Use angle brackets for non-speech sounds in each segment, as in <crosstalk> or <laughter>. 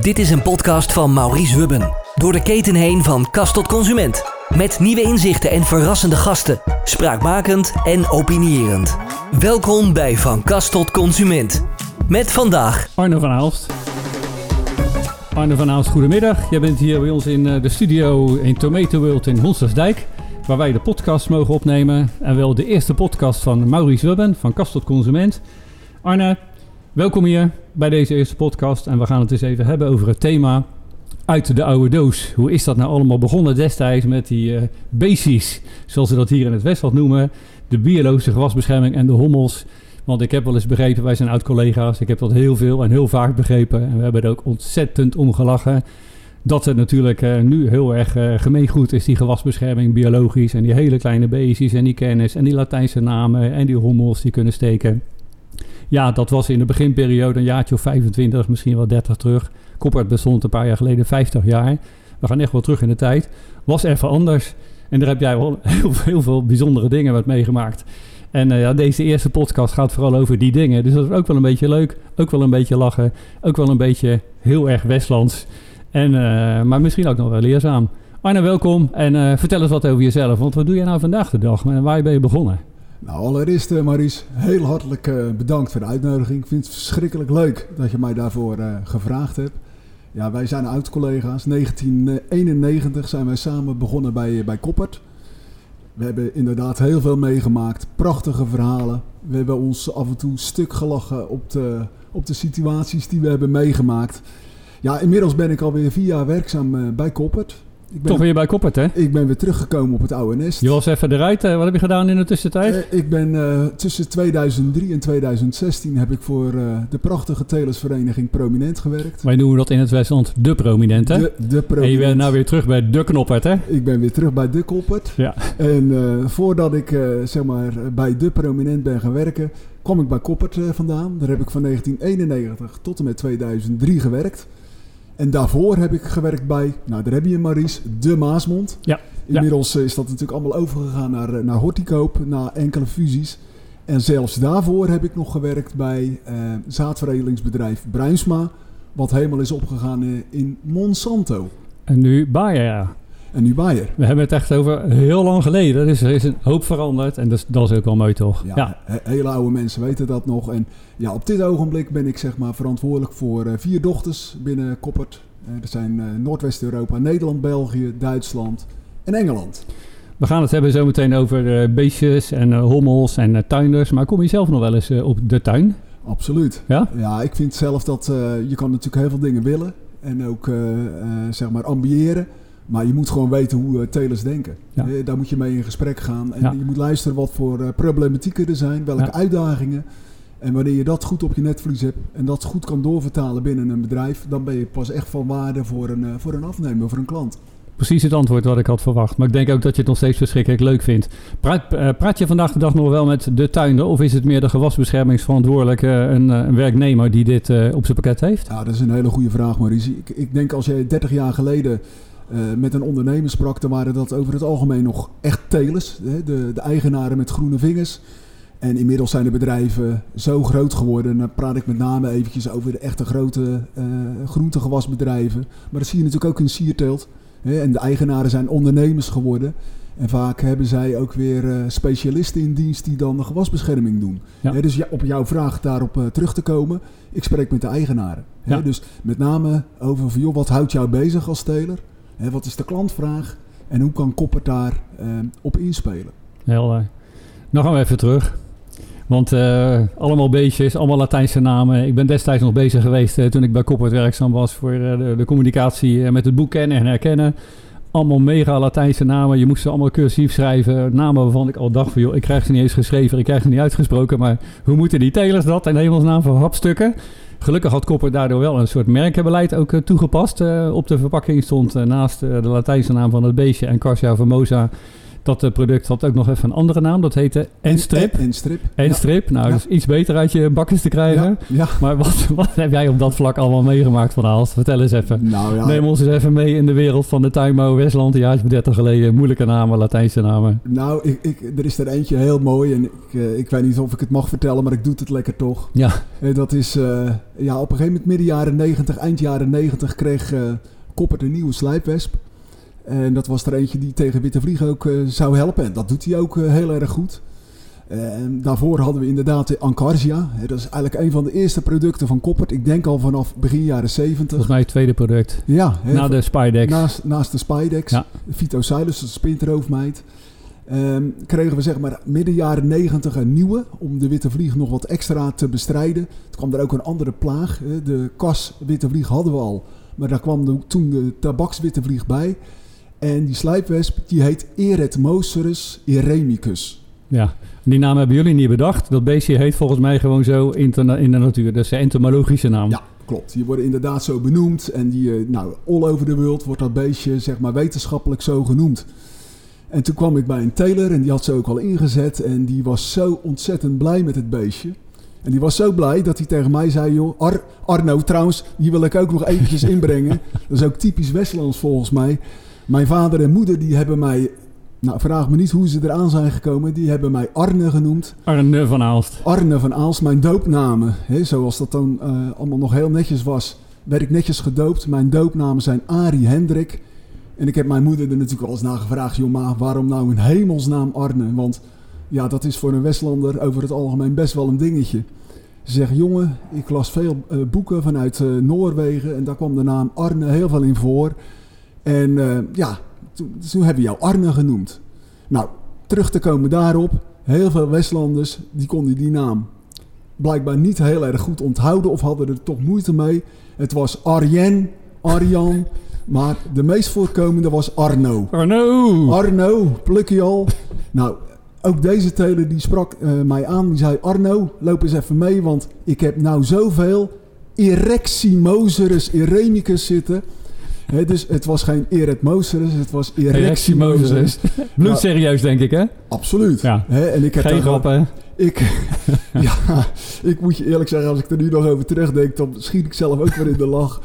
Dit is een podcast van Maurice Hubben. Door de keten heen van kast tot consument. Met nieuwe inzichten en verrassende gasten. Spraakmakend en opinierend. Welkom bij Van Kast tot Consument. Met vandaag Arno van Aalst. Arno van Aalst, goedemiddag. Jij bent hier bij ons in eh, de studio in Tomato World in Honstersdijk. Waar wij de podcast mogen opnemen. En wel de eerste podcast van Maurice Wubben van Kast tot Consument. Arne, welkom hier bij deze eerste podcast. En we gaan het eens even hebben over het thema uit de oude doos. Hoe is dat nou allemaal begonnen destijds met die eh beestjes, zoals ze dat hier in het Westland noemen. De biologische gewasbescherming en de hommels. Want ik heb wel eens begrepen, wij zijn oud-collega's, ik heb dat heel veel en heel vaak begrepen. En we hebben er ook ontzettend om gelachen. Dat het natuurlijk eh, nu heel erg eh, gemeengoed is, die gewasbescherming biologisch. En die hele kleine beestjes en die kennis en die Latijnse namen en die hommels die kunnen steken. Ja, dat was in de beginperiode een jaartje of 25, misschien wel 30 terug. Koppert bestond een paar jaar geleden 50 jaar. We gaan echt wel terug in de tijd. Was even anders. En daar heb jij wel <laughs> heel, veel bijzondere dingen met meegemaakt. En eh, ja, deze eerste podcast gaat vooral over die dingen. Dus dat is ook wel een beetje leuk. Ook wel een beetje lachen. Ook wel een beetje heel erg Westlands. En, eh, maar misschien ook nog wel leerzaam. Arne, welkom. En eh, vertel eens wat over jezelf. Want wat doe jij nou vandaag de dag? En waar ben je begonnen? Nou, allereerst uh, Maurice, heel hartelijk uh, bedankt voor de uitnodiging. Ik vind het verschrikkelijk leuk dat je mij daarvoor uh, gevraagd hebt. Ja, wij zijn oud-collega's. 1991 zijn wij samen begonnen bij, bij Koppert. We hebben inderdaad heel veel meegemaakt. Prachtige verhalen. We hebben ons af en toe stuk gelachen op de, op de situaties die we hebben meegemaakt. Ja, inmiddels ben ik alweer vier jaar werkzaam bij Koppert. Ik ben, Toch weer bij Koppert, hè? Ik ben weer teruggekomen op het oude nest. Je was even eruit. Wat heb je gedaan in de tussentijd? Uh, ik ben uh, tussen 2003 en 2016 heb ik voor uh, de prachtige telersvereniging Prominent gewerkt. Wij noemen dat in het Westland de Prominent, hè? De, de prominent. En je bent nou weer terug bij de Knoppert, hè? Ik ben weer terug bij de Koppert. Ja. En voordat ik zeg maar bij de Prominent ben gaan werken, kwam ik bij Koppert vandaan. Daar heb ik van 1991 tot en met 2003 gewerkt. En daarvoor heb ik gewerkt bij, nou daar heb je Maries, de Maasmond. Ja. Inmiddels ja. is dat natuurlijk allemaal overgegaan naar, naar Horticoop, na enkele fusies. En zelfs daarvoor heb ik nog gewerkt bij uh, zaadveredelingsbedrijf Bruinsma, wat helemaal is opgegaan uh, in Monsanto. En nu Bayer, En nu Bayer. We hebben het echt over heel lang geleden. Dus er is een hoop veranderd. En dat is, dat is ook wel mooi, toch? Ja, ja. He hele oude mensen weten dat nog. En ja, op dit ogenblik ben ik zeg maar verantwoordelijk voor uh, vier dochters binnen Koppert. Uh, dat zijn uh, Noordwest-Europa, Nederland, België, Duitsland en Engeland. We gaan het hebben zometeen over beestjes en hommels en tuinders. Maar kom je zelf nog wel eens op de tuin? Absoluut. Ja? Ja, ik vind zelf dat je kan natuurlijk heel veel dingen willen. En ook zeg maar ambiëren. Maar je moet gewoon weten hoe uh, telers denken. Ja. Uh, daar moet je mee in gesprek gaan. En ja. je moet luisteren wat voor uh, problematieken er zijn, welke ja. uitdagingen. En wanneer je dat goed op je netvlies hebt en dat goed kan doorvertalen binnen een bedrijf, dan ben je pas echt van waarde voor een, voor een afnemer, voor een klant. Precies het antwoord wat ik had verwacht. Maar ik denk ook dat je het nog steeds verschrikkelijk leuk vindt. Praat, praat je vandaag de dag nog wel met de tuinder? Of is het meer de gewasbeschermingsverantwoordelijke, een, een werknemer die dit op zijn pakket heeft? Ja, dat is een hele goede vraag, Maurice. Ik, ik denk als jij 30 jaar geleden uh, met een ondernemer sprak, dan waren dat over het algemeen nog echt telers. Hè? De, de eigenaren met groene vingers. En inmiddels zijn de bedrijven zo groot geworden. En dan praat ik met name eventjes over de echte grote uh, groentegewasbedrijven. Maar dat zie je natuurlijk ook in Sierteelt. Hè? En de eigenaren zijn ondernemers geworden. En vaak hebben zij ook weer uh, specialisten in dienst die dan de gewasbescherming doen. Ja. Dus ja, op jouw vraag daarop uh, terug te komen. Ik spreek met de eigenaren. Ja. Dus met name over van, joh, wat houdt jou bezig als teler? Wat is de klantvraag en hoe kan Koppert daar uh, op inspelen? Heel. Dan gaan we even terug. Want uh, allemaal beestjes, allemaal Latijnse namen. Ik ben destijds nog bezig geweest uh, toen ik bij Koppert werkzaam was voor de, de, communicatie met het boek kennen en herkennen. Allemaal mega Latijnse namen. Je moest ze allemaal cursief schrijven. Namen waarvan ik al dacht van, ik krijg ze niet eens geschreven, ik krijg ze niet uitgesproken. Maar hoe moeten die telers dat in hemelsnaam voor hapstukken? Gelukkig had Kopper daardoor wel een soort merkenbeleid ook uh, toegepast. Uh, op de verpakking stond uh, naast de Latijnse naam van het beestje en Carcia Famosa Dat eh, product had ook nog even een andere naam. Dat heette Enstrip. En, en strip. Enstrip. Nou, Ja. is iets beter uit je bakkers te krijgen. Ja, ja. Maar wat, <laughs> wat heb jij op dat vlak allemaal meegemaakt van Aalst? Vertel eens even. Nou ja, Neem ons eens even mee in de wereld van de tuinbouw Westland. Een jaartje of 30 geleden. Moeilijke namen, Latijnse namen. nou ik, ik, er is er eentje heel mooi. En ik, eh, ik weet niet of ik het mag vertellen, maar ik doe het lekker toch. Ja, Eh, dat is, ja, op een gegeven moment midden jaren 90, eind jaren 90 kreeg eh Koppert een nieuwe slijpwesp. En dat was er eentje die tegen Witte Vlieg ook eh, zou helpen. En dat doet hij ook eh, heel erg goed. En daarvoor hadden we inderdaad de Ancarsia. Dat is eigenlijk een van de eerste producten van Koppert. Ik denk al vanaf begin jaren 70. volgens mij het tweede product. Ja, Na de Spydex. naast, naast de Spydex. Ja. De Phytosilus, de spinteroofmeid. Ehm, kregen we zeg maar midden jaren 90 een nieuwe om de witte vlieg nog wat extra te bestrijden. Toen kwam er ook een andere plaag. De kas witte vlieg hadden we al, maar daar kwam de- toen de tabakswitte vlieg bij. En die slijpwesp die heet Eretmocerus eremicus. Ja, die naam hebben jullie niet bedacht. Dat beestje heet volgens mij gewoon zo in de, natuur. Dat is de entomologische naam. Ja, klopt. Die worden inderdaad zo benoemd. En die, eh, nou, all over the world wordt dat beestje zeg maar wetenschappelijk zo genoemd. En toen kwam ik bij een teler en die had ze ook al ingezet. En die was zo ontzettend blij met het beestje. En die was zo blij dat hij tegen mij zei, joh, Ar- Arno trouwens, die wil ik ook nog eventjes <laughs> inbrengen. Dat is ook typisch Westlands volgens mij. Mijn vader en moeder die hebben mij, nou vraag me niet hoe ze eraan zijn gekomen, die hebben mij Arne genoemd. Arne van Aalst. Arne van Aalst, mijn doopnamen. Hè, zoals dat dan eh, allemaal nog heel netjes was, werd ik netjes gedoopt. Mijn doopnamen zijn Arie Hendrik. En ik heb mijn moeder er natuurlijk al eens naar gevraagd, joh, maar waarom nou een hemelsnaam Arne? Want ja, dat is voor een Westlander over het algemeen best wel een dingetje. Ze zeggen, jongen, ik las veel eh, boeken vanuit eh, Noorwegen en daar kwam de naam Arne heel veel in voor. En eh, ja, toen, toen hebben we jou Arne genoemd. Nou, terug te komen daarop, heel veel Westlanders die konden die naam blijkbaar niet heel erg goed onthouden of hadden er toch moeite mee. Het was Arjen, Arjan, <laughs> maar de meest voorkomende was Arno. Arno! Arno, pluk je al. Nou, ook deze teler die sprak eh, mij aan. Die zei, Arno, loop eens even mee, want ik heb nou zoveel Ereximoserus eremicus zitten. Dus het was geen Eretmoserus, het was Ereximoserus. Mozes. <laughs> Bloedserieus, denk ik, hè? Absoluut. Ja. En ik heb Geen grappen. Ik, <laughs> ja, ik moet je eerlijk zeggen, als ik er nu nog over terugdenk, dan schiet ik zelf ook weer in de lach.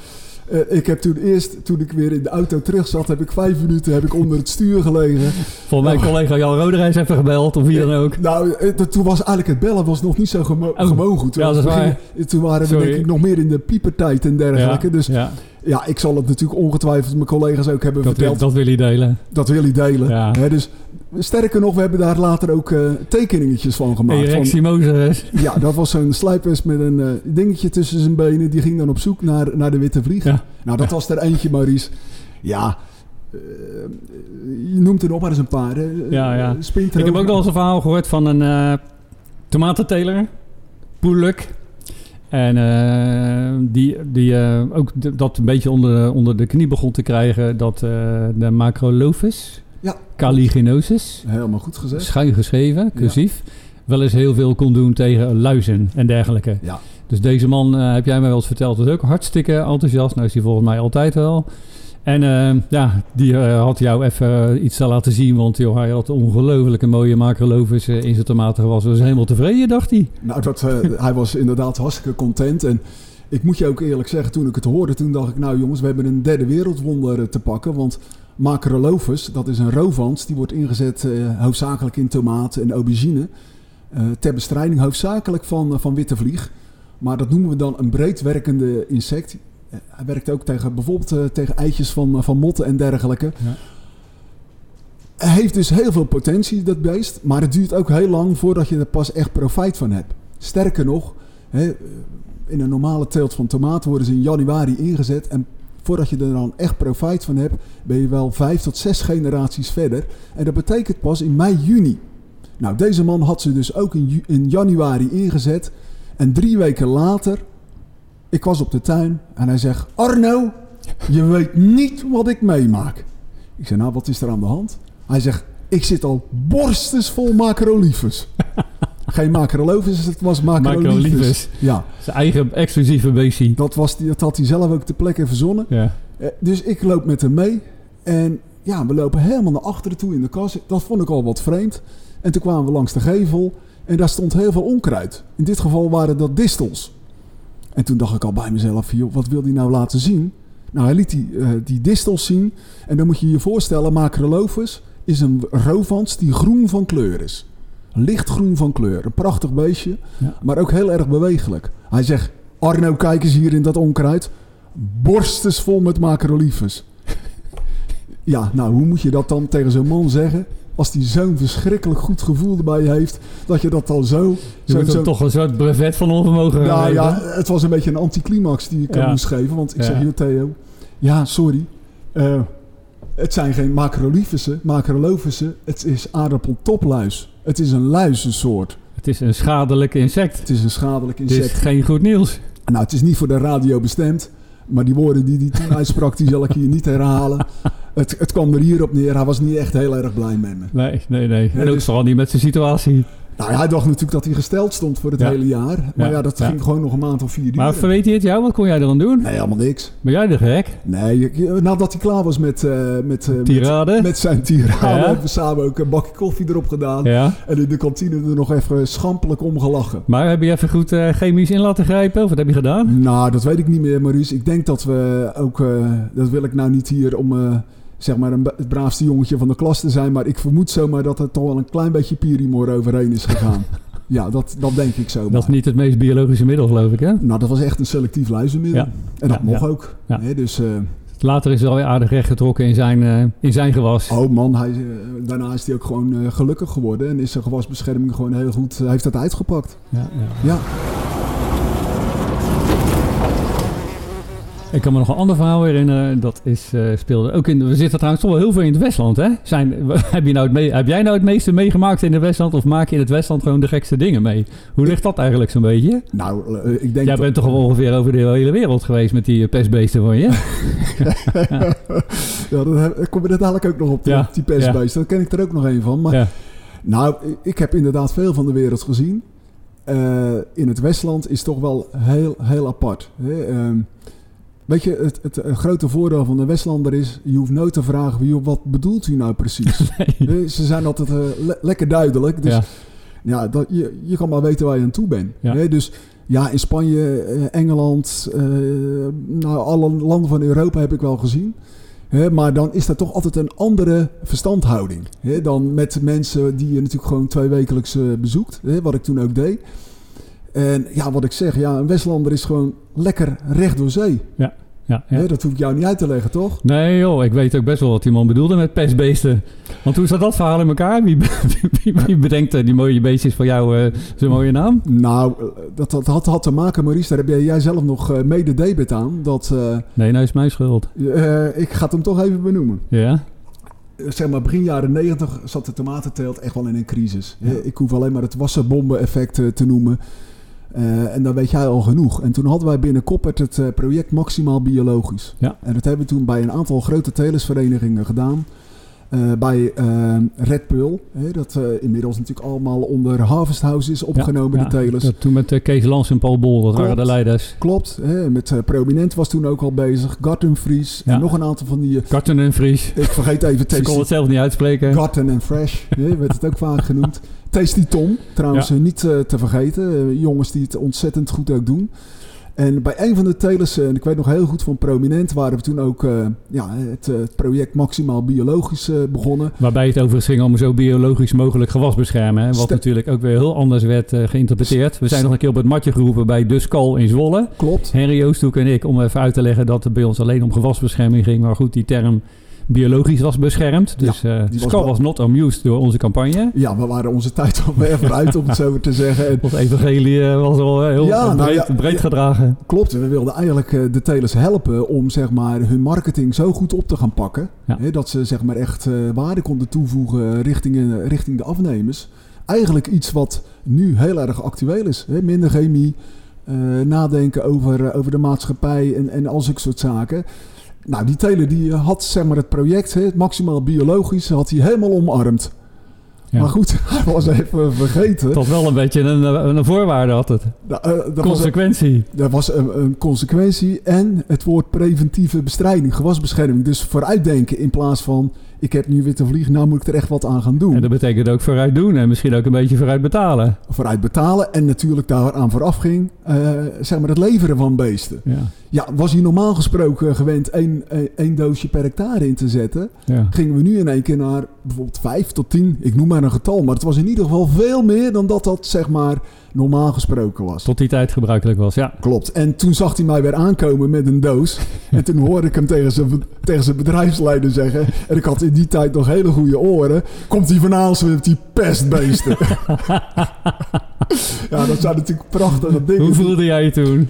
Eh, ik heb toen eerst, toen ik weer in de auto terug zat, heb ik vijf minuten heb ik onder het stuur gelegen. Volgens mij collega Jan Roderijs even gebeld, of wie dan ook. Nou, eh, toen was eigenlijk het bellen was nog niet zo gemo Oh, gewoon goed. ja, dat is Toen waar. Toen waren we Sorry. denk ik nog meer in de piepertijd en dergelijke. Dus ja, ja, ik zal het natuurlijk ongetwijfeld mijn collega's ook hebben dat, wil, verteld. dat wil hij delen. Dat wil hij delen. Ja. Dus sterker nog, we hebben daar later ook eh, tekeningetjes van gemaakt. Erectie Mozes. Ja, dat was zo'n slijpwesp met een eh, dingetje tussen zijn benen. Die ging dan op zoek naar, naar de witte vlieg. Ja. Nou, dat was er eentje, Maurice. Ja, eh, je noemt er nog maar eens een paar. Hè. Ja, ja. Ik heb ook nog eens een verhaal gehoord van een tomatenteler. Poeluk. En eh, die, die eh, ook dat een beetje onder, onder de knie begon te krijgen. Dat eh, de macrolophus, Ja. caliginosis, Helemaal goed gezegd. schuin geschreven, cursief, wel eens heel veel kon doen tegen luizen en dergelijke. Ja. Dus deze man, heb jij mij wel eens verteld, was ook hartstikke enthousiast. Nou is hij volgens mij altijd wel. En eh, ja, die eh, had jou even eh, iets te laten zien, want joh, hij had ongelooflijke mooie macrolophus eh, in zijn tomaten gewassen. Was helemaal tevreden, dacht hij. Nou, dat, <laughs> hij was inderdaad hartstikke content. En ik moet je ook eerlijk zeggen, toen ik het hoorde, toen dacht ik... Nou jongens, we hebben een derde wereldwonder te pakken. Want Macrolophus, dat is een rovans. Die wordt ingezet hoofdzakelijk in tomaten en aubergine. ter bestrijding hoofdzakelijk van, van witte vlieg. Maar dat noemen we dan een breedwerkende insect. Eh, hij werkt ook tegen bijvoorbeeld eh, tegen eitjes van, eh, van motten en dergelijke. Ja. Hij heeft dus heel veel potentie, dat beest. Maar het duurt ook heel lang voordat je er pas echt profijt van hebt. Sterker nog, hè, in een normale teelt van tomaten worden ze in januari ingezet. En voordat je er dan echt profijt van hebt, ben je wel vijf tot zes generaties verder. En dat betekent pas in mei, juni. Nou, deze man had ze dus ook in, in januari ingezet. En drie weken later, ik was op de tuin en hij zegt... Arno, je weet niet wat ik meemaak. Ik zei, nou, wat is er aan de hand? Hij zegt, ik zit al borstensvol macrolifus. <laughs> Geen macrolophus, het was. Macrolifus. Ja, Zijn eigen exclusieve beestie. dat, was dat had hij zelf ook ter plekke verzonnen. Ja. Eh, Dus ik loop met hem mee. En ja, we lopen helemaal naar achteren toe in de kas. Dat vond ik al wat vreemd. En toen kwamen we langs de gevel en daar stond heel veel onkruid. In dit geval waren dat distels. En toen dacht ik al bij mezelf, joh, wat wil hij nou laten zien? Nou, hij liet die, uh, die distels zien. En dan moet je je voorstellen, Macrolophus is een roofvans die groen van kleur is. Lichtgroen van kleur. Een prachtig beestje, Ja. maar ook heel erg bewegelijk. Hij zegt, Arno, kijk eens hier in dat onkruid. Borstens vol met Macrolophus. <laughs> ja, nou, hoe moet je dat dan tegen zo'n man zeggen? Als die zo'n verschrikkelijk goed gevoel erbij heeft, dat je dat dan zo... Je zo, moet zo hem toch een soort brevet van onvermogen nou ja, het was een beetje een anticlimax die ik Ja. moest geven. Want ik Ja. zeg, joh Theo, ja, sorry. eh, het zijn geen macroliphische, macrolophische. Het is aardappeltopluis. Het is een luizensoort. Het is een schadelijk insect. Het is een schadelijk Het is insect. geen goed nieuws. Nou, het is niet voor de radio bestemd. Maar die woorden die hij toen <laughs> uitsprak, die zal ik hier niet herhalen. Het, het kwam er hierop neer. Hij was niet echt heel erg blij met me. Nee, nee, nee. En ook dus- vooral niet met zijn situatie. Nou, hij dacht natuurlijk dat hij gesteld stond voor het Ja. hele jaar. Maar Ja, ja, dat ja. ging gewoon nog een maand of vier Maar duren. verweet hij het jou? Wat kon jij er dan doen? Nee, helemaal niks. Ben jij de gek? Nee, nadat hij klaar was met, eh, met, eh, met, Tirade? met zijn tirade, hebben we samen ook een bakje koffie erop gedaan. Ja. En in de kantine er nog even schampelijk om gelachen. Maar heb je even goed eh, chemisch in laten grijpen? Of wat heb je gedaan? Nou, dat weet ik niet meer, Maurice. Ik denk dat we ook, dat wil ik nou niet hier om zeg maar een, het braafste jongetje van de klas te zijn. Maar ik vermoed zomaar dat er toch wel een klein beetje Pierimor overheen is gegaan. <laughs> ja, dat, dat denk ik zo. Dat is niet het meest biologische middel, geloof ik, hè? Nou, dat was echt een selectief luizenmiddel. Ja. En dat Ja, mocht ja. ook. Ja. Nee, dus, eh, Later is hij alweer aardig rechtgetrokken in zijn, eh, in zijn gewas. oh man, hij, eh, daarna is hij ook gewoon gelukkig geworden. En is zijn gewasbescherming gewoon heel goed, hij heeft dat uitgepakt. Ja, ja. Ja, Ik kan me nog een ander verhaal herinneren. Dat is, eh, speelde ook in. We zitten trouwens toch wel heel veel in het Westland, hè? Zijn, <laughs> heb, je nou het me- heb jij nou het meeste meegemaakt in het Westland? Of maak je in het Westland gewoon de gekste dingen mee? Hoe ligt dat eigenlijk zo'n beetje? nou, eh, ik denk Jij bent toch ongeveer over de hele wereld geweest met die eh, pestbeesten van je? <laughs> Ja, kom je er dadelijk ook nog op, Ja, die pestbeest. Dan ken ik er ook nog een van. Maar Ja. nou, ik heb inderdaad veel van de wereld gezien. In het Westland is toch wel heel, heel apart. Hè? Weet je, het, het grote voordeel van de Westlander is... je hoeft nooit te vragen, joh, wat bedoelt u nou precies? <laughs> Nee. Ze zijn altijd eh, le- lekker duidelijk. Dus Ja. ja, dat, je, je kan maar weten waar je aan toe bent. Ja. Dus ja, in Spanje, eh, Engeland, eh, nou, alle landen van Europa heb ik wel gezien. Hè, maar dan is dat toch altijd een andere verstandhouding. Hè, dan met mensen die je natuurlijk gewoon twee wekelijks bezoekt. Hè, wat ik toen ook deed. En ja, wat ik zeg, ja, een Westlander is gewoon lekker recht door zee. Ja, ja. Hè, dat hoef ik jou niet uit te leggen, toch? Nee joh, ik weet ook best wel wat die man bedoelde met pestbeesten. Want hoe zat dat verhaal in elkaar? Wie, <laughs> wie, wie bedenkt eh, die mooie beestjes voor jou eh, zo'n mooie naam? Nou, eh, dat, dat had, had te maken, Maurice, daar heb jij, jij zelf nog mede debet aan. Dat, Nee, nou is mijn schuld. ik ga het hem toch even benoemen. Ja? Zeg maar, begin jaren 90 zat de tomatenteelt echt wel in een crisis. Ja. Ik hoef alleen maar het wassenbomben-effect eh, te noemen. Eh, en dan weet jij al genoeg. En toen hadden wij binnen Koppert het eh, project Maximaal Biologisch. Ja. En dat hebben we toen bij een aantal grote telersverenigingen gedaan. Eh, bij eh, Red Pearl, hè, dat eh, inmiddels natuurlijk allemaal onder Harvest House is opgenomen, Ja, de telers. dat toen met eh, Kees Lans en Paul Bol, dat waren de leiders. Klopt, hè, met Prominent was toen ook al bezig. Garten Vries Ja. en nog een aantal van die... Karten en Vries. ik vergeet even <laughs> Ze kon Tasty het zelf niet uitspreken. Garten en Fresh, hè, werd het ook vaak genoemd. Tasty Tom, trouwens Ja. niet te vergeten. Jongens die het ontzettend goed ook doen. En bij een van de telers, eh, en ik weet nog heel goed van Prominent, waren we toen ook eh, ja, het, eh, het project Maximaal Biologisch eh, begonnen. Waarbij het overigens ging om zo biologisch mogelijk gewas beschermen. Hè, wat natuurlijk ook weer heel anders werd eh, geïnterpreteerd. We zijn nog een keer op het matje geroepen bij De Skal in Zwolle. Klopt. Henry Oosthoek en ik, om even uit te leggen dat het bij ons alleen om gewasbescherming ging. Maar goed, die term biologisch was beschermd. Dus eh die was Skal wel- was not amused door onze campagne. Ja, we waren onze tijd al ver vooruit, om het zo te zeggen. En <laughs> Ons evangelie eh, was al eh, heel Ja, eh, nou breed, ja, breed ja. gedragen. Klopt, we wilden eigenlijk eh, de telers helpen om zeg maar, hun marketing zo goed op te gaan pakken. Ja. Hè, dat ze zeg maar, echt eh, waarde konden toevoegen richting, eh, richting de afnemers. Eigenlijk iets wat nu heel erg actueel is. Hè? Minder chemie, eh, nadenken over, eh, over de maatschappij en, en al zulke soort zaken. Nou, die teler die eh, had zeg maar, het project, het maximaal biologisch, had hij helemaal omarmd. Ja. Maar goed, <laughs> hij was even vergeten. Tot wel een beetje een, eh, een voorwaarde had het. Nou, eh, dat was een- Consequentie. er was een, een consequentie en het woord preventieve bestrijding, gewasbescherming. Dus vooruitdenken in plaats van ik heb nu witte vlieg, nou moet ik er echt wat aan gaan doen. En dat betekent ook vooruit doen en misschien ook een beetje vooruit betalen. Vooruit betalen en natuurlijk daaraan vooraf ging, zeg maar het leveren van beesten. Ja, Ja, was hij normaal gesproken gewend één, één- doosje per hectare in te zetten, ja. gingen we nu in één keer naar bijvoorbeeld vijf tot tien, ik noem maar een getal, maar het was in ieder geval veel meer dan dat dat zeg maar normaal gesproken was. Tot die tijd gebruikelijk was, ja. Klopt. En toen zag hij mij weer aankomen met een doos. <laughs> En toen hoorde ik hem tegen zijn, tegen zijn bedrijfsleider zeggen. En ik had in die tijd nog hele goede oren. Komt hij vanavond met die pestbeesten. <laughs> ja, dat zijn natuurlijk prachtige dingen. Hoe voelde jij je toen?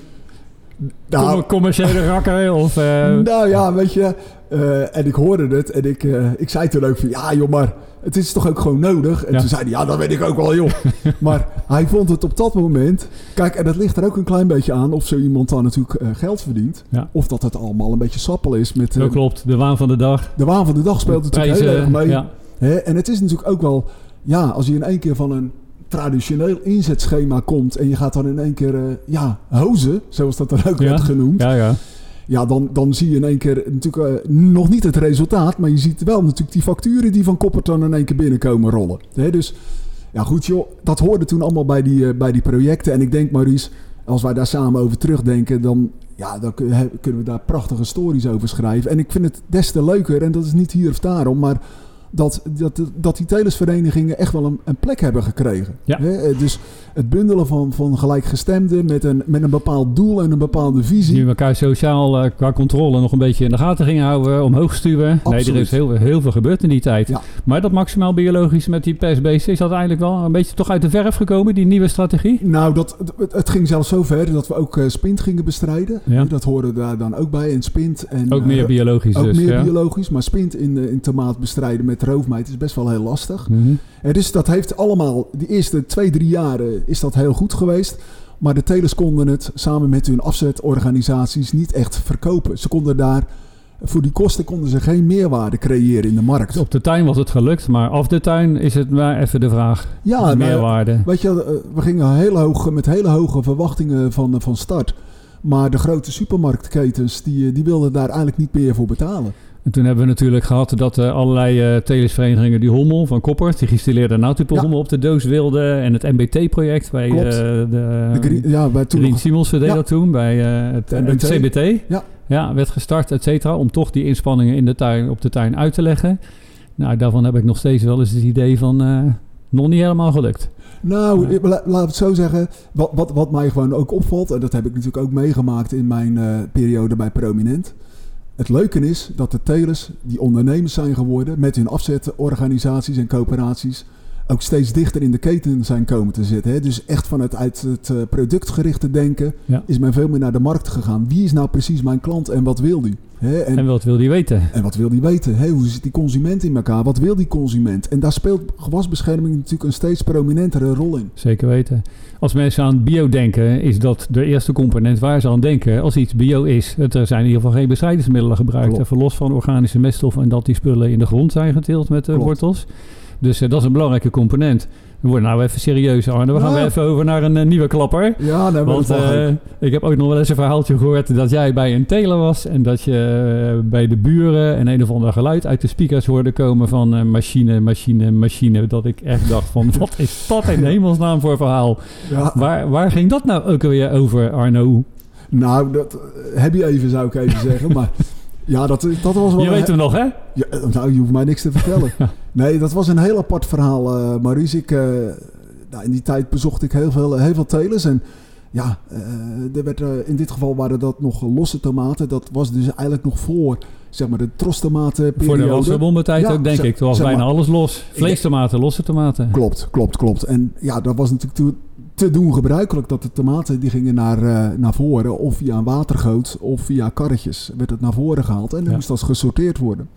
Nou, commerciële rakker of... eh, nou ja, weet je. eh, en ik hoorde het. En ik, eh, ik zei toen ook van... Ja joh, maar het is toch ook gewoon nodig? En Ja. toen zei hij... Ja, dat weet ik ook wel joh. <laughs> maar hij vond het op dat moment... Kijk, en dat ligt er ook een klein beetje aan... Of zo iemand dan natuurlijk geld verdient. Ja. Of dat het allemaal een beetje sappel is met... dat klopt, de waan van de dag. de waan van de dag speelt natuurlijk heel erg mee. ja. Hè? En het is natuurlijk ook wel... Ja, als je in één keer van een traditioneel inzetschema komt... en je gaat dan in één keer... eh, ja, hozen, zoals dat dan ook Ja. werd genoemd... ja, ja. Ja, dan, dan zie je in één keer natuurlijk eh, nog niet het resultaat... maar je ziet wel natuurlijk die facturen die van Koppert dan in één keer binnenkomen rollen. Hè? Dus ja, goed joh, dat hoorde toen allemaal bij die, eh, bij die projecten. En ik denk Maurice, als wij daar samen over terugdenken... dan, ja, dan kunnen we daar prachtige stories over schrijven. En ik vind het des te leuker, en dat is niet hier of daarom... maar dat, dat, dat die telesverenigingen echt wel een, een plek hebben gekregen. Ja. Eh, Dus het bundelen van, van gelijkgestemden met een, met een bepaald doel en een bepaalde visie... Die elkaar sociaal eh, qua controle nog een beetje in de gaten gingen houden, omhoog stuwen. Nee, er is heel, heel veel gebeurd in die tijd. Ja. Maar dat maximaal biologisch met die pestbeesten, is dat eigenlijk wel een beetje toch uit de verf gekomen, die nieuwe strategie? Nou, dat, het, het ging zelfs zo ver dat we ook eh, spint gingen bestrijden. Ja. Dat hoorde daar dan ook bij. En spint en Ook meer eh, biologisch ook dus. meer biologisch. Maar spint in, eh, in tomaat bestrijden met roofmijt is best wel heel lastig. Mhm. En dus dat heeft allemaal, de eerste twee, drie jaren is dat heel goed geweest. Maar de telers konden het samen met hun afzetorganisaties niet echt verkopen. Ze konden daar, voor die kosten konden ze geen meerwaarde creëren in de markt. Op de tuin was het gelukt, maar af de tuin is het maar even de vraag. Ja, de nou, meerwaarde. Weet je, eh, we gingen heel hoog, met hele hoge verwachtingen van, eh, van start. Maar de grote supermarktketens, die, eh, die wilden daar eigenlijk niet meer voor betalen. En toen hebben we natuurlijk gehad dat allerlei telesverenigingen die Hommel van Koppert, die gestileerde Nautipo Ja. Op de doos wilden. En het MBT-project bij eh, de, De ja, bij toen Rien Simonsen deed Ja. dat toen bij eh, het, het. CBT. Ja. Ja, werd gestart, et cetera, om toch die inspanningen in de tuin, op de tuin uit te leggen. Nou, daarvan heb ik nog steeds wel eens het idee van, nog niet helemaal gelukt. Nou, laat ik het zo zeggen. Wat, wat, wat mij gewoon ook opvalt, en dat heb ik natuurlijk ook meegemaakt in mijn periode bij Prominent. Het leuke is dat de telers, die ondernemers zijn geworden, met hun afzetorganisaties en coöperaties, ook steeds dichter in de keten zijn komen te zitten. Hè? Dus echt vanuit uit het eh, productgerichte denken Ja. is men veel meer naar de markt gegaan. Wie is nou precies mijn klant en wat wil die? Hè? En, En wat wil die weten? en wat wil die weten? Hè? Hoe zit die consument in elkaar? Wat wil die consument? En daar speelt gewasbescherming natuurlijk een steeds prominentere rol in. Zeker weten. Als mensen aan bio denken, is dat de eerste component waar ze aan denken. Als iets bio is, het, er zijn in ieder geval geen bestrijdingsmiddelen gebruikt. Klopt. Even los van organische meststoffen en dat die spullen in de grond zijn geteeld met de Klopt. wortels. Dus eh, dat is een belangrijke component. We worden nou even serieus, Arne. We gaan Ja. weer even over naar een eh, nieuwe klapper. Ja, nee, Want eh, ik heb ook nog wel eens een verhaaltje gehoord dat jij bij een teler was en dat je bij de buren een een of ander geluid uit de speakers hoorde komen van machine, machine, machine. Dat ik echt dacht van <laughs> wat is dat in hemelsnaam voor verhaal? Ja, Waar, waar ging dat nou ook alweer over, Arno? nou, dat heb je even, zou ik even zeggen. Maar <laughs> ja, dat, dat was wel... Je weet hem nog, hè? Ja, nou, je hoeft mij niks te vertellen. <laughs> Nee, dat was een heel apart verhaal, eh Maurice. Ik, eh, nou, in die tijd bezocht ik heel veel, heel veel telers. En ja, eh, er werd, in dit geval waren dat nog losse tomaten. Dat was dus eigenlijk nog voor zeg maar, de Voor de trostomatenperiode. wasverbommentijd Ja, ook, denk zeg- ik. Toen was bijna maar. alles los. Vleestomaten, losse tomaten. Klopt, klopt, klopt. En ja, dat was natuurlijk toen te doen gebruikelijk dat de tomaten die gingen naar, eh, naar voren of via een watergoot of via karretjes werd het naar voren gehaald en dan Ja. moest dat gesorteerd worden.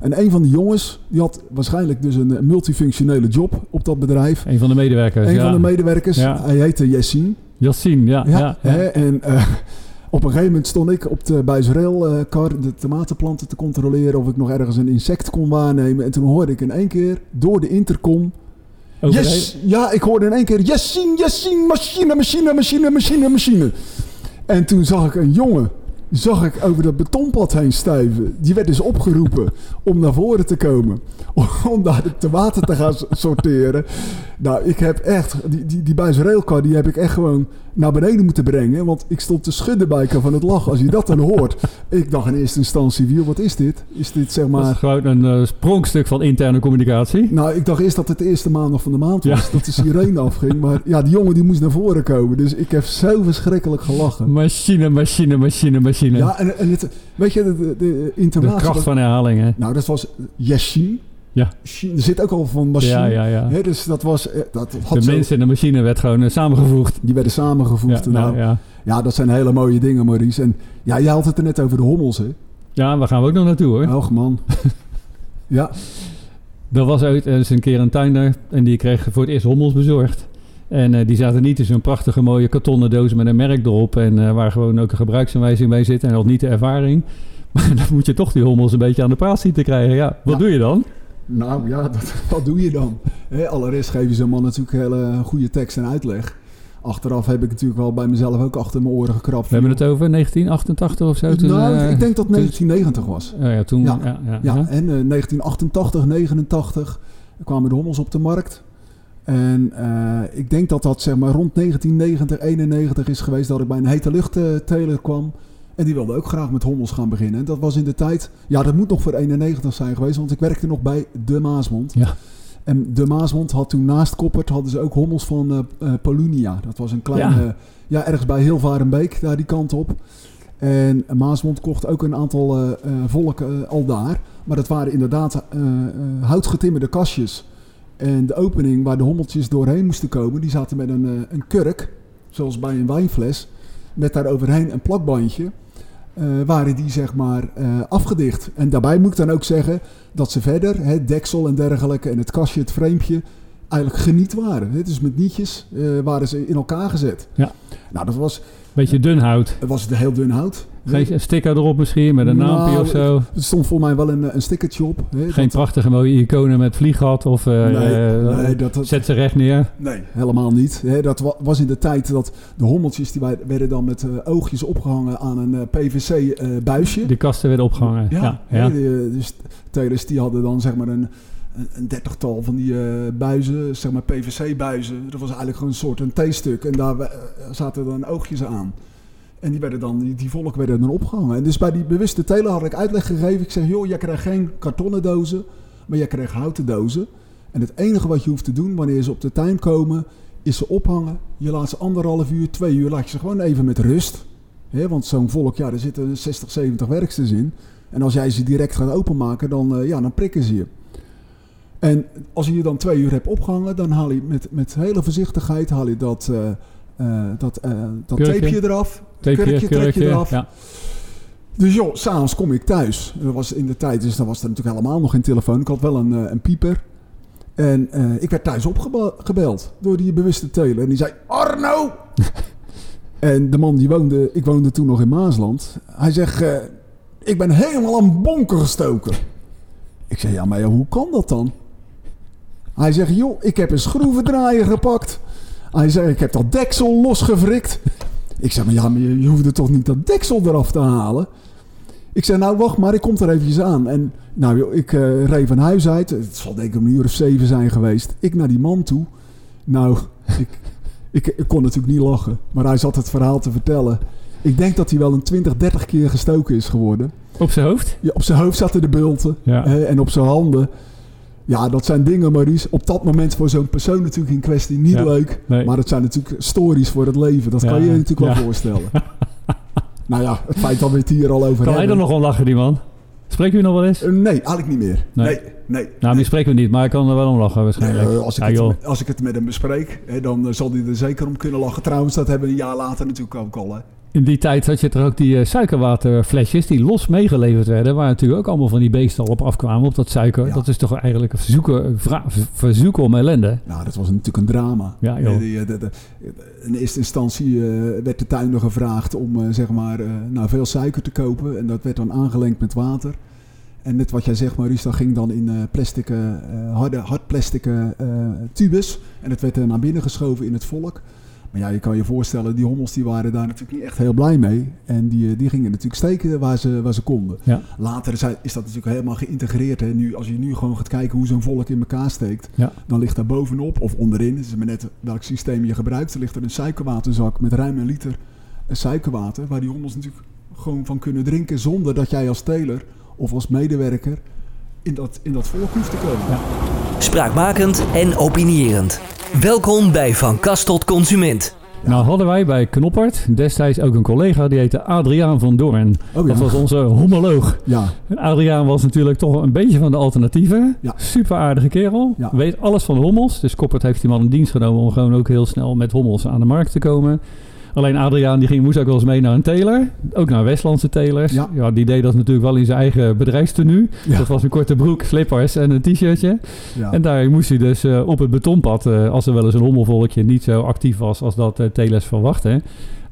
En een van die jongens, die had waarschijnlijk dus een eh, multifunctionele job op dat bedrijf. Een van de medewerkers, een ja. van de medewerkers, Ja. hij heette Yassine. Yassine, ja. ja. Hè, en eh, <laughs> op een gegeven moment stond ik op de Buizereel-kar de tomatenplanten te controleren of ik nog ergens een insect kon waarnemen. En toen hoorde ik in één keer door de intercom Over Yes! Ja, ik hoorde in één keer Yassine, Yassine, machine, machine, machine, machine, machine. En toen zag ik een jongen zag ik over dat betonpad heen stuiven. Die werd dus opgeroepen om naar voren te komen. <laughs> Om daar te water te gaan sorteren. Nou, ik heb echt... Die, die, die buis railcar, die heb ik echt gewoon naar beneden moeten brengen. Want ik stond te schudden bij van het lachen. Als je dat dan hoort. <laughs> Ik dacht in eerste instantie, wiel, wat is dit? Is dit zeg maar... Dat is gewoon een uh, sprongstuk van interne communicatie. Nou, ik dacht eerst dat het de eerste maandag van de maand was. Dat de sirene <laughs> afging. Maar ja, die jongen die moest naar voren komen. Dus ik heb zo verschrikkelijk gelachen. Machine, machine, machine, machine. Ja, en, en het, weet je, de, de, de. De kracht van herhalingen. Nou, dat was Yashin. Ja. Er zit ook al van machine. Ja, ja, ja. He, dus dat was... eh, Dat had De zo- mensen en de machine werd gewoon eh, samengevoegd. Die werden samengevoegd. Ja, nou, ja, ja. ja, dat zijn hele mooie dingen, Maurice. En ja, jij had het er net over de hommels, hè? ja, waar gaan we ook nog naartoe hoor. Och, man. <laughs> ja, Er was ooit eens een keer een tuinder en die kreeg voor het eerst hommels bezorgd. En eh, die zaten niet in zo'n prachtige mooie kartonnen doos met een merk erop. En waar gewoon ook een gebruiksaanwijzing bij zit en nog niet de ervaring. <laughs> Maar dan moet je toch die hommels een beetje aan de praat zien te krijgen. Ja, wat Ja. doe je dan? Nou ja, <laughs> dat, wat doe je dan? Hè, allereerst geef je zo'n man natuurlijk hele goede tekst en uitleg. Achteraf heb ik natuurlijk wel bij mezelf ook achter mijn oren gekrapt. We hebben het over 1988 of zo. Toen, nou, eh, ik denk dat toen- 1990 was. Oh ja, toen... Ja. Ja, ja, en eh, 1988, 89 kwamen de hommels op de markt. En eh, ik denk dat dat zeg maar rond 1990, 91 is geweest dat ik bij een hete lucht eh, kwam. En die wilde ook graag met hommels gaan beginnen. En dat was in de tijd, ja dat moet nog voor 91 zijn geweest, want ik werkte nog bij De Maasmond. Ja. En De Maasmond had toen naast Koppert hadden ze ook hommels van eh eh, Polunia. Dat was een kleine, Ja. ja. ergens bij Hilvarenbeek, daar die kant op. En Maasmond kocht ook een aantal eh, volken al daar. Maar dat waren inderdaad houtgetimmerde kastjes. En de opening waar de hommeltjes doorheen moesten komen, die zaten met een, een kurk, zoals bij een wijnfles, met daar overheen een plakbandje. Eh, waren die zeg maar eh, afgedicht. En daarbij moet ik dan ook zeggen dat ze verder, het deksel en dergelijke en het kastje, het framepje, eigenlijk geniet waren. hè. Dus met nietjes eh, waren ze in elkaar gezet. Ja. Nou, dat was, Beetje dun hout. het was het heel dun hout. Geen sticker erop misschien, met een Nou, naampje of zo. Er stond voor mij wel een, een stickertje op. Hè, Geen dat- prachtige mooie iconen met vlieggat of... eh, nee, eh, nee, dat, Zet ze recht neer. nee, helemaal niet. Hè, dat wa- was in de tijd dat de hommeltjes die werden dan met eh, oogjes opgehangen aan een eh, PVC-buisje. De kasten werden opgehangen. Ja, ja, hè, eh, dus telers die hadden dan zeg maar een, een, een dertigtal van die eh, buizen, zeg maar PVC-buizen. Dat was eigenlijk gewoon een soort een theestuk. En daar eh, zaten dan oogjes aan. En die, werden dan, die, volk werden dan opgehangen. En dus bij die bewuste teler had ik uitleg gegeven. Ik zeg, joh, jij krijgt geen kartonnen dozen, maar jij krijgt houten dozen. En het enige wat je hoeft te doen wanneer ze op de tuin komen, is ze ophangen. Je laat ze anderhalf uur, twee uur, laat je ze gewoon even met rust. Hè, want zo'n volk, ja, er zitten 60, 70 werksters in. En als jij ze direct gaat openmaken, dan, eh, ja, dan prikken ze je. En als je je dan twee uur hebt opgehangen, dan haal je met, met hele voorzichtigheid haal je dat, eh, dat, eh, dat Kurkje. tapeje eraf. Tapeje, kurkje eraf. Ja. Dus joh, s'avonds kom ik thuis. Dat was in de tijd, dus dan was er natuurlijk helemaal nog geen telefoon. Ik had wel een, eh, een pieper. En eh, ik werd thuis opgebeld door die bewuste teler. En die zei, Arno! <laughs> en de man die woonde, ik woonde toen nog in Maasland. Hij zegt, eh, ik ben helemaal aan bonken gestoken. Ik zei, ja, maar ja, hoe kan dat dan? Hij zegt, joh, ik heb een schroevendraaier gepakt. Hij zegt, ik heb dat deksel losgevrikt. Ik zeg, maar ja, maar je, je hoefde toch niet dat deksel eraf te halen? Ik zei, nou wacht maar, ik kom er eventjes aan. En nou, ik eh reed van huis uit. Het zal denk ik een uur of zeven zijn geweest. Ik naar die man toe. Nou, ik, ik, ik kon natuurlijk niet lachen. Maar hij zat het verhaal te vertellen. Ik denk dat hij wel een 20, 30 keer gestoken is geworden. Op zijn hoofd? Ja, op zijn hoofd zaten de bulten. Ja. en op zijn handen. Ja, dat zijn dingen, Maurice. Op dat moment voor zo'n persoon natuurlijk in kwestie niet Ja. leuk. Nee. Maar het zijn natuurlijk stories voor het leven. Dat kan je je natuurlijk ja. wel voorstellen. <laughs> nou ja, het feit dat we het hier al over Kan hij er hebben. nog om lachen, die man? Spreekt u nog wel eens? Eh, nee, eigenlijk niet meer. Nee. Nee, nee. Nou, die spreken we niet, maar hij kan er wel om lachen waarschijnlijk. Eh, als, ik het, als ik het met hem bespreek, hè, dan eh, zal hij er zeker om kunnen lachen. Trouwens, dat hebben we een jaar later natuurlijk ook al. Hè. In die tijd had je er ook die eh, suikerwaterflesjes die los meegeleverd werden. Waar natuurlijk ook allemaal van die beesten al op afkwamen op dat suiker. Ja. Dat is toch eigenlijk een verzoeken, verzoeken om ellende. Nou, dat was natuurlijk een drama. Ja, joh. Eh, eh, in eerste instantie werd de tuinder gevraagd om zeg maar, nou, veel suiker te kopen. En dat werd dan aangelengd met water. En net wat jij zegt, Maurice, dat ging dan in plastic, harde, hard plastic eh, tubes. En het werd er naar binnen geschoven in het volk. Maar ja, je kan je voorstellen, die hommels die waren daar natuurlijk niet echt heel blij mee. En die, eh, die gingen natuurlijk steken waar ze, waar ze konden. Ja. Later is dat natuurlijk helemaal geïntegreerd. Hè. Nu, als je nu gewoon gaat kijken hoe zo'n volk in elkaar steekt, Ja. dan ligt daar bovenop of onderin, het is maar net welk systeem je gebruikt, er ligt er een suikerwaterzak met ruim een liter eh, suikerwater, waar die hommels natuurlijk gewoon van kunnen drinken zonder dat jij als teler of als medewerker in dat, in dat volk hoeft te komen. Ja. Spraakmakend en opinierend. Welkom bij Van Kast tot Consument. Nou hadden wij bij Knoppert destijds ook een collega die heette Adriaan van Doorn. Oh Dat was onze homoloog. Ja, En Adriaan was natuurlijk toch een beetje van de alternatieven. Ja. Super aardige kerel. Ja. Weet alles van de hommels. Dus Koppert heeft die man in dienst genomen om gewoon ook heel snel met hommels aan de markt te komen. Alleen Adriaan die ging, moest ook wel eens mee naar een teler. Ook naar Westlandse telers. Ja. die deed dat natuurlijk wel in zijn eigen bedrijfstenue. Ja. Dat was een korte broek, slippers en een t-shirtje. ja. En daar moest hij dus eh, op het betonpad, eh, als er wel eens een hommelvolkje niet zo actief was als dat eh, telers verwachten,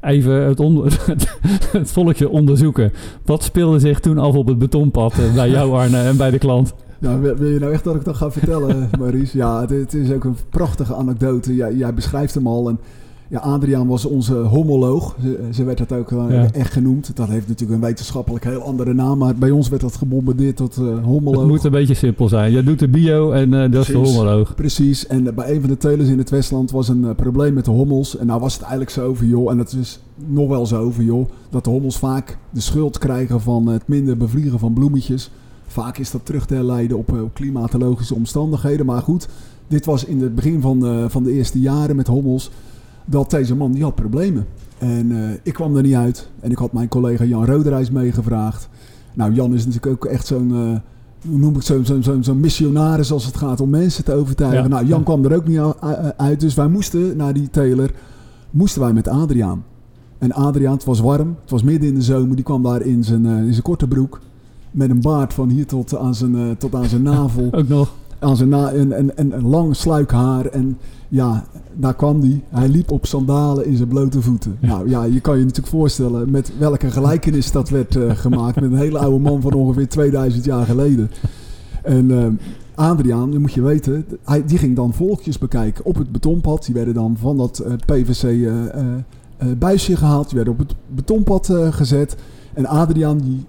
even het, <laughs> het volkje onderzoeken. Wat speelde zich toen af op het betonpad bij jou Arne en bij de klant? Ja, wil, wil je nou echt dat ik dat ga vertellen, <laughs> Maurice? Ja, het, het is ook een prachtige anekdote. Jij, jij beschrijft hem al. En ja, Adriaan was onze homoloog. Ze, werd dat ook eh, Ja. echt genoemd. Dat heeft natuurlijk een wetenschappelijk heel andere naam. Maar bij ons werd dat gebombardeerd tot eh homoloog. Het moet een beetje simpel zijn. Je doet de bio en eh, dat is de homoloog. Precies. En bij een van de telers in het Westland was een probleem met de hommels. En nou was het eigenlijk zo over, joh. En dat is nog wel zo over, joh. Dat de hommels vaak de schuld krijgen van het minder bevliegen van bloemetjes. Vaak is dat terug te herleiden op, op klimatologische omstandigheden. Maar goed, dit was in het begin van, van de eerste jaren met hommels. Dat deze man, die had problemen. En eh, ik kwam er niet uit. En ik had mijn collega Jan Roderijs meegevraagd. Nou, Jan is natuurlijk ook echt zo'n... eh, hoe noem ik zo'n zo'n zo'n zo'n missionaris als het gaat om mensen te overtuigen. Ja. Nou, Jan Ja. kwam er ook niet uit. Dus wij moesten naar die teler, moesten wij met Adriaan. En Adriaan, het was warm, het was midden in de zomer, die kwam daar in zijn, eh, in zijn korte broek. Met een baard van hier tot aan zijn, tot aan zijn navel. <laughs> Ook nog. aan zijn na en, en, en een lang sluikhaar. En ja, daar kwam hij. Hij liep op sandalen in zijn blote voeten. Ja. Nou ja, je kan je natuurlijk voorstellen met welke gelijkenis dat werd eh, gemaakt. Met een hele oude man van ongeveer 2000 jaar geleden. En eh, Adriaan, je moet je weten, hij, die ging dan volkjes bekijken op het betonpad. Die werden dan van dat eh, PVC buisje gehaald. Die werden op het betonpad gezet. En Adriaan die,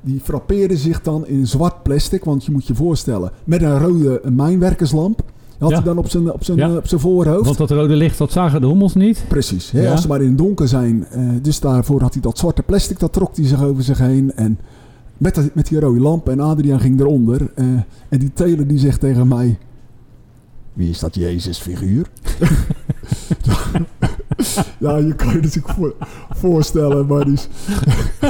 die frappeerde zich dan in zwart plastic. Want je moet je voorstellen, met een rode mijnwerkerslamp. Had hij dan op zijn, op zijn, eh, op zijn voorhoofd. Want dat rode licht, dat zagen de hommels niet. Precies, hè, als ze maar in het donker zijn. eh, dus daarvoor had hij dat zwarte plastic, dat trok hij zich over zich heen. En met, dat- met die rode lamp en Adriaan ging eronder. eh, en die teler die zegt tegen mij... Wie is dat Jezus figuur? <laughs> <laughs> <laughs> ja, je kan je natuurlijk voor- voorstellen, is... <laughs>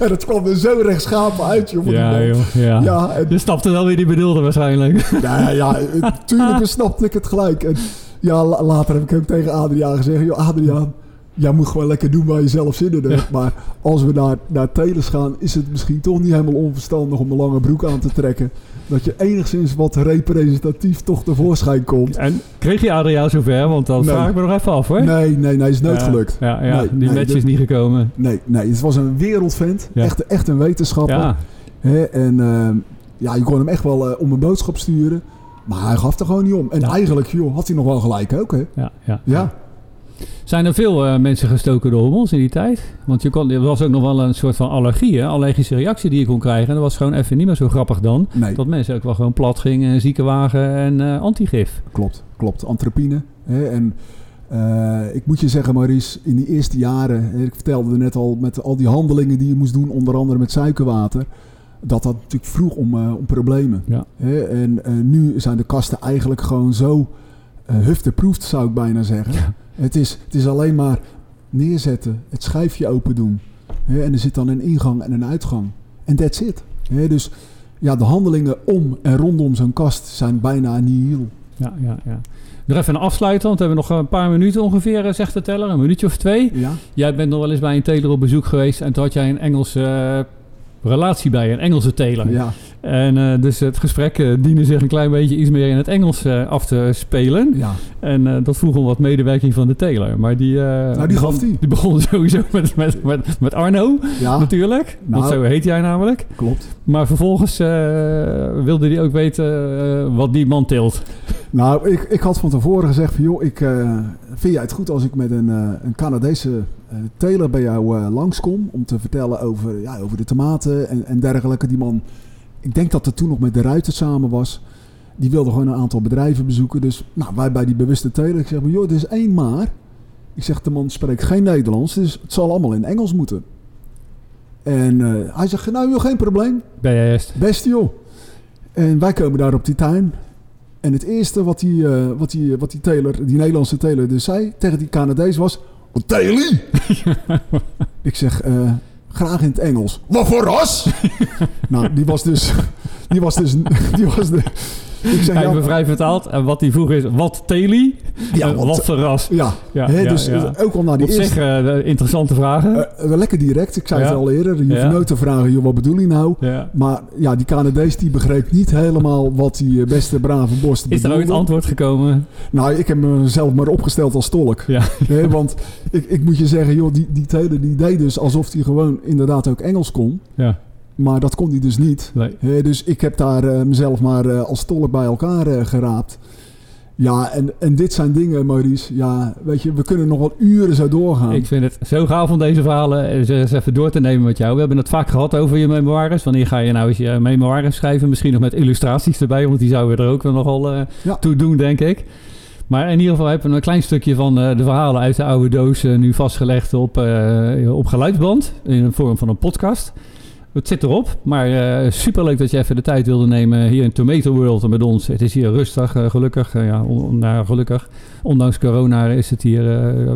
en het kwam er zo rechtschapen uit, joh. Ja, joh. Ja. Ja, en Je snapte wel wie die bedoelde waarschijnlijk. <laughs> ja, ja, ja, tuurlijk snapte ik het gelijk. En ja, la- later heb ik ook tegen Adriaan gezegd... Joh, Adriaan, jij moet gewoon lekker doen waar je zelf zin in hebt. Maar als we naar, naar telers gaan... is het misschien toch niet helemaal onverstandig om een lange broek aan te trekken. Dat je enigszins wat representatief toch tevoorschijn komt. En kreeg je Adriaan zover? Want dan Nee. vraag ik me nog even af hoor. Nee, nee, nee, is nooit Ja, gelukt. Ja, ja Nee, die nee, match is niet gekomen. Nee, nee, het was een wereldvent. Echt, echt een wetenschapper. Hè, en eh, ja, je kon hem echt wel eh, om een boodschap sturen. Maar hij gaf er gewoon niet om. En eigenlijk joh, had hij nog wel gelijk ook, hè? ja, ja. Zijn er veel eh, mensen gestoken door hommels in die tijd? Want je kon, er was ook nog wel een soort van allergie, hè? allergische reactie die je kon krijgen. En dat was gewoon even niet meer zo grappig dan. Nee, Dat mensen ook wel gewoon plat gingen, ziekenwagen en eh, antigif. klopt. Klopt. Antropine. Hè? En eh, ik moet je zeggen, Maurice, in die eerste jaren... Ik vertelde er net al, met al die handelingen die je moest doen... onder andere met suikerwater... dat dat natuurlijk vroeg om, om problemen. Ja. En nu zijn de kasten eigenlijk gewoon zo... eh hufteproefd, zou ik bijna zeggen. Ja. Het, is, het is alleen maar neerzetten, het schijfje open doen. Hè? En er zit dan een ingang en een uitgang. En that's it. Hè? Dus ja, de handelingen om en rondom zo'n kast zijn bijna nihil. Ja, ja, ja. Nog even een afsluiten, want we hebben nog een paar minuten ongeveer, eh, zegt de teller. Een minuutje of twee. Ja? Jij bent nog wel eens bij een teler op bezoek geweest en toen had jij een Engelse eh, relatie bij, een Engelse teler. Ja. En eh, dus het gesprek eh, diende zich een klein beetje iets meer in het Engels eh, af te spelen. ja. En dat vroeg om wat medewerking van de teler. Maar die, Nou, die gaf die. die begon <laughs> sowieso met, met, met, met Arno, Ja, natuurlijk. Want Nou. zo heet jij namelijk. klopt. Maar vervolgens wilde hij ook weten wat die man tilt. Nou, ik, ik had van tevoren gezegd van joh, ik, vind jij het goed als ik met een, een Canadese uh, teler bij jou uh, langskom om te vertellen over, ja, over de tomaten en, en dergelijke. Die man, ik denk dat het toen nog met de Ruiter samen was. Die wilde gewoon een aantal bedrijven bezoeken. Dus nou, wij bij die bewuste teler, ik zeg maar joh, er is één maar. Ik zeg, de man spreekt geen Nederlands, dus het zal allemaal in Engels moeten. En hij zegt, nou joh, geen probleem. Best. Best joh. En wij komen daar op die tuin. En het eerste wat die, uh, wat die, wat die teler, die Nederlandse teler dus zei tegen die Canadees was... Teli! <laughs> ik zeg, uh, graag in het Engels. Wat voor ras? <laughs> nou, die was dus... Die was dus... Die was de, ik zeg, Even ja, vrij vertaald. En wat hij vroeg is, wat teli? Ja, wat, wat verras. Ja, ja, dus ja. ook al naar die eerste... Uh, interessante vragen. Uh, lekker direct. Ik zei het al eerder. Je hoeft nooit te vragen, joh, wat bedoel je nou? Maar ja, die Canadees die begreep niet helemaal wat die beste brave borst Is er ooit antwoord gekomen? Nou, ik heb mezelf maar opgesteld als tolk. Ja. <laughs> Want ik, ik moet je zeggen, joh, die, die tele die deed dus alsof hij gewoon inderdaad ook Engels kon. Ja. Maar dat kon hij dus niet. Nee. dus ik heb daar uh, mezelf maar uh, als tolk bij elkaar uh, geraapt. Ja, en, en dit zijn dingen, Maurice. Ja, weet je, we kunnen nog wel uren zo doorgaan. Ik vind het zo gaaf om deze verhalen eens even door te nemen met jou. We hebben het vaak gehad over je memoires. Wanneer ga je nou eens je memoires schrijven? Misschien nog met illustraties erbij, want die zouden we er ook wel nogal ja. toe doen, denk ik. Maar in ieder geval hebben we een klein stukje van de verhalen uit de oude doos nu vastgelegd op, op geluidsband. In de vorm van een podcast. Het zit erop, maar uh, superleuk dat je even de tijd wilde nemen hier in Tomato World met ons. Het is hier rustig, uh, gelukkig. Uh, ja, on, nou, gelukkig. Ondanks corona is het hier,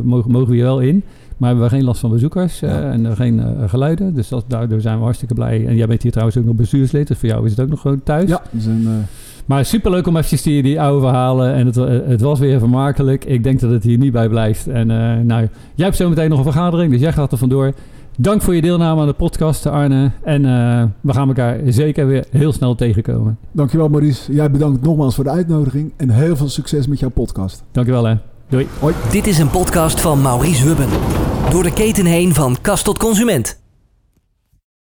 mogen, mogen we hier wel in. Maar hebben we geen last van bezoekers ja. en geen geluiden. Dus dat, daardoor zijn we hartstikke blij. En jij bent hier trouwens ook nog bestuurslid, dus voor jou is het ook nog gewoon thuis. Ja, we zijn... Maar superleuk om even die, die oude verhalen. En het, het was weer vermakelijk. Ik denk dat het hier niet bij blijft. En nou, jij hebt zo meteen nog een vergadering, dus jij gaat er vandoor. Dank voor je deelname aan de podcast, Arne. En uh, we gaan elkaar zeker weer heel snel tegenkomen. Dankjewel, Maurice. Jij bedankt nogmaals voor de uitnodiging. En heel veel succes met jouw podcast. Dankjewel, hè. Doei. Hoi. Dit is een podcast van Maurice Hubben. Door de keten heen van kast tot consument.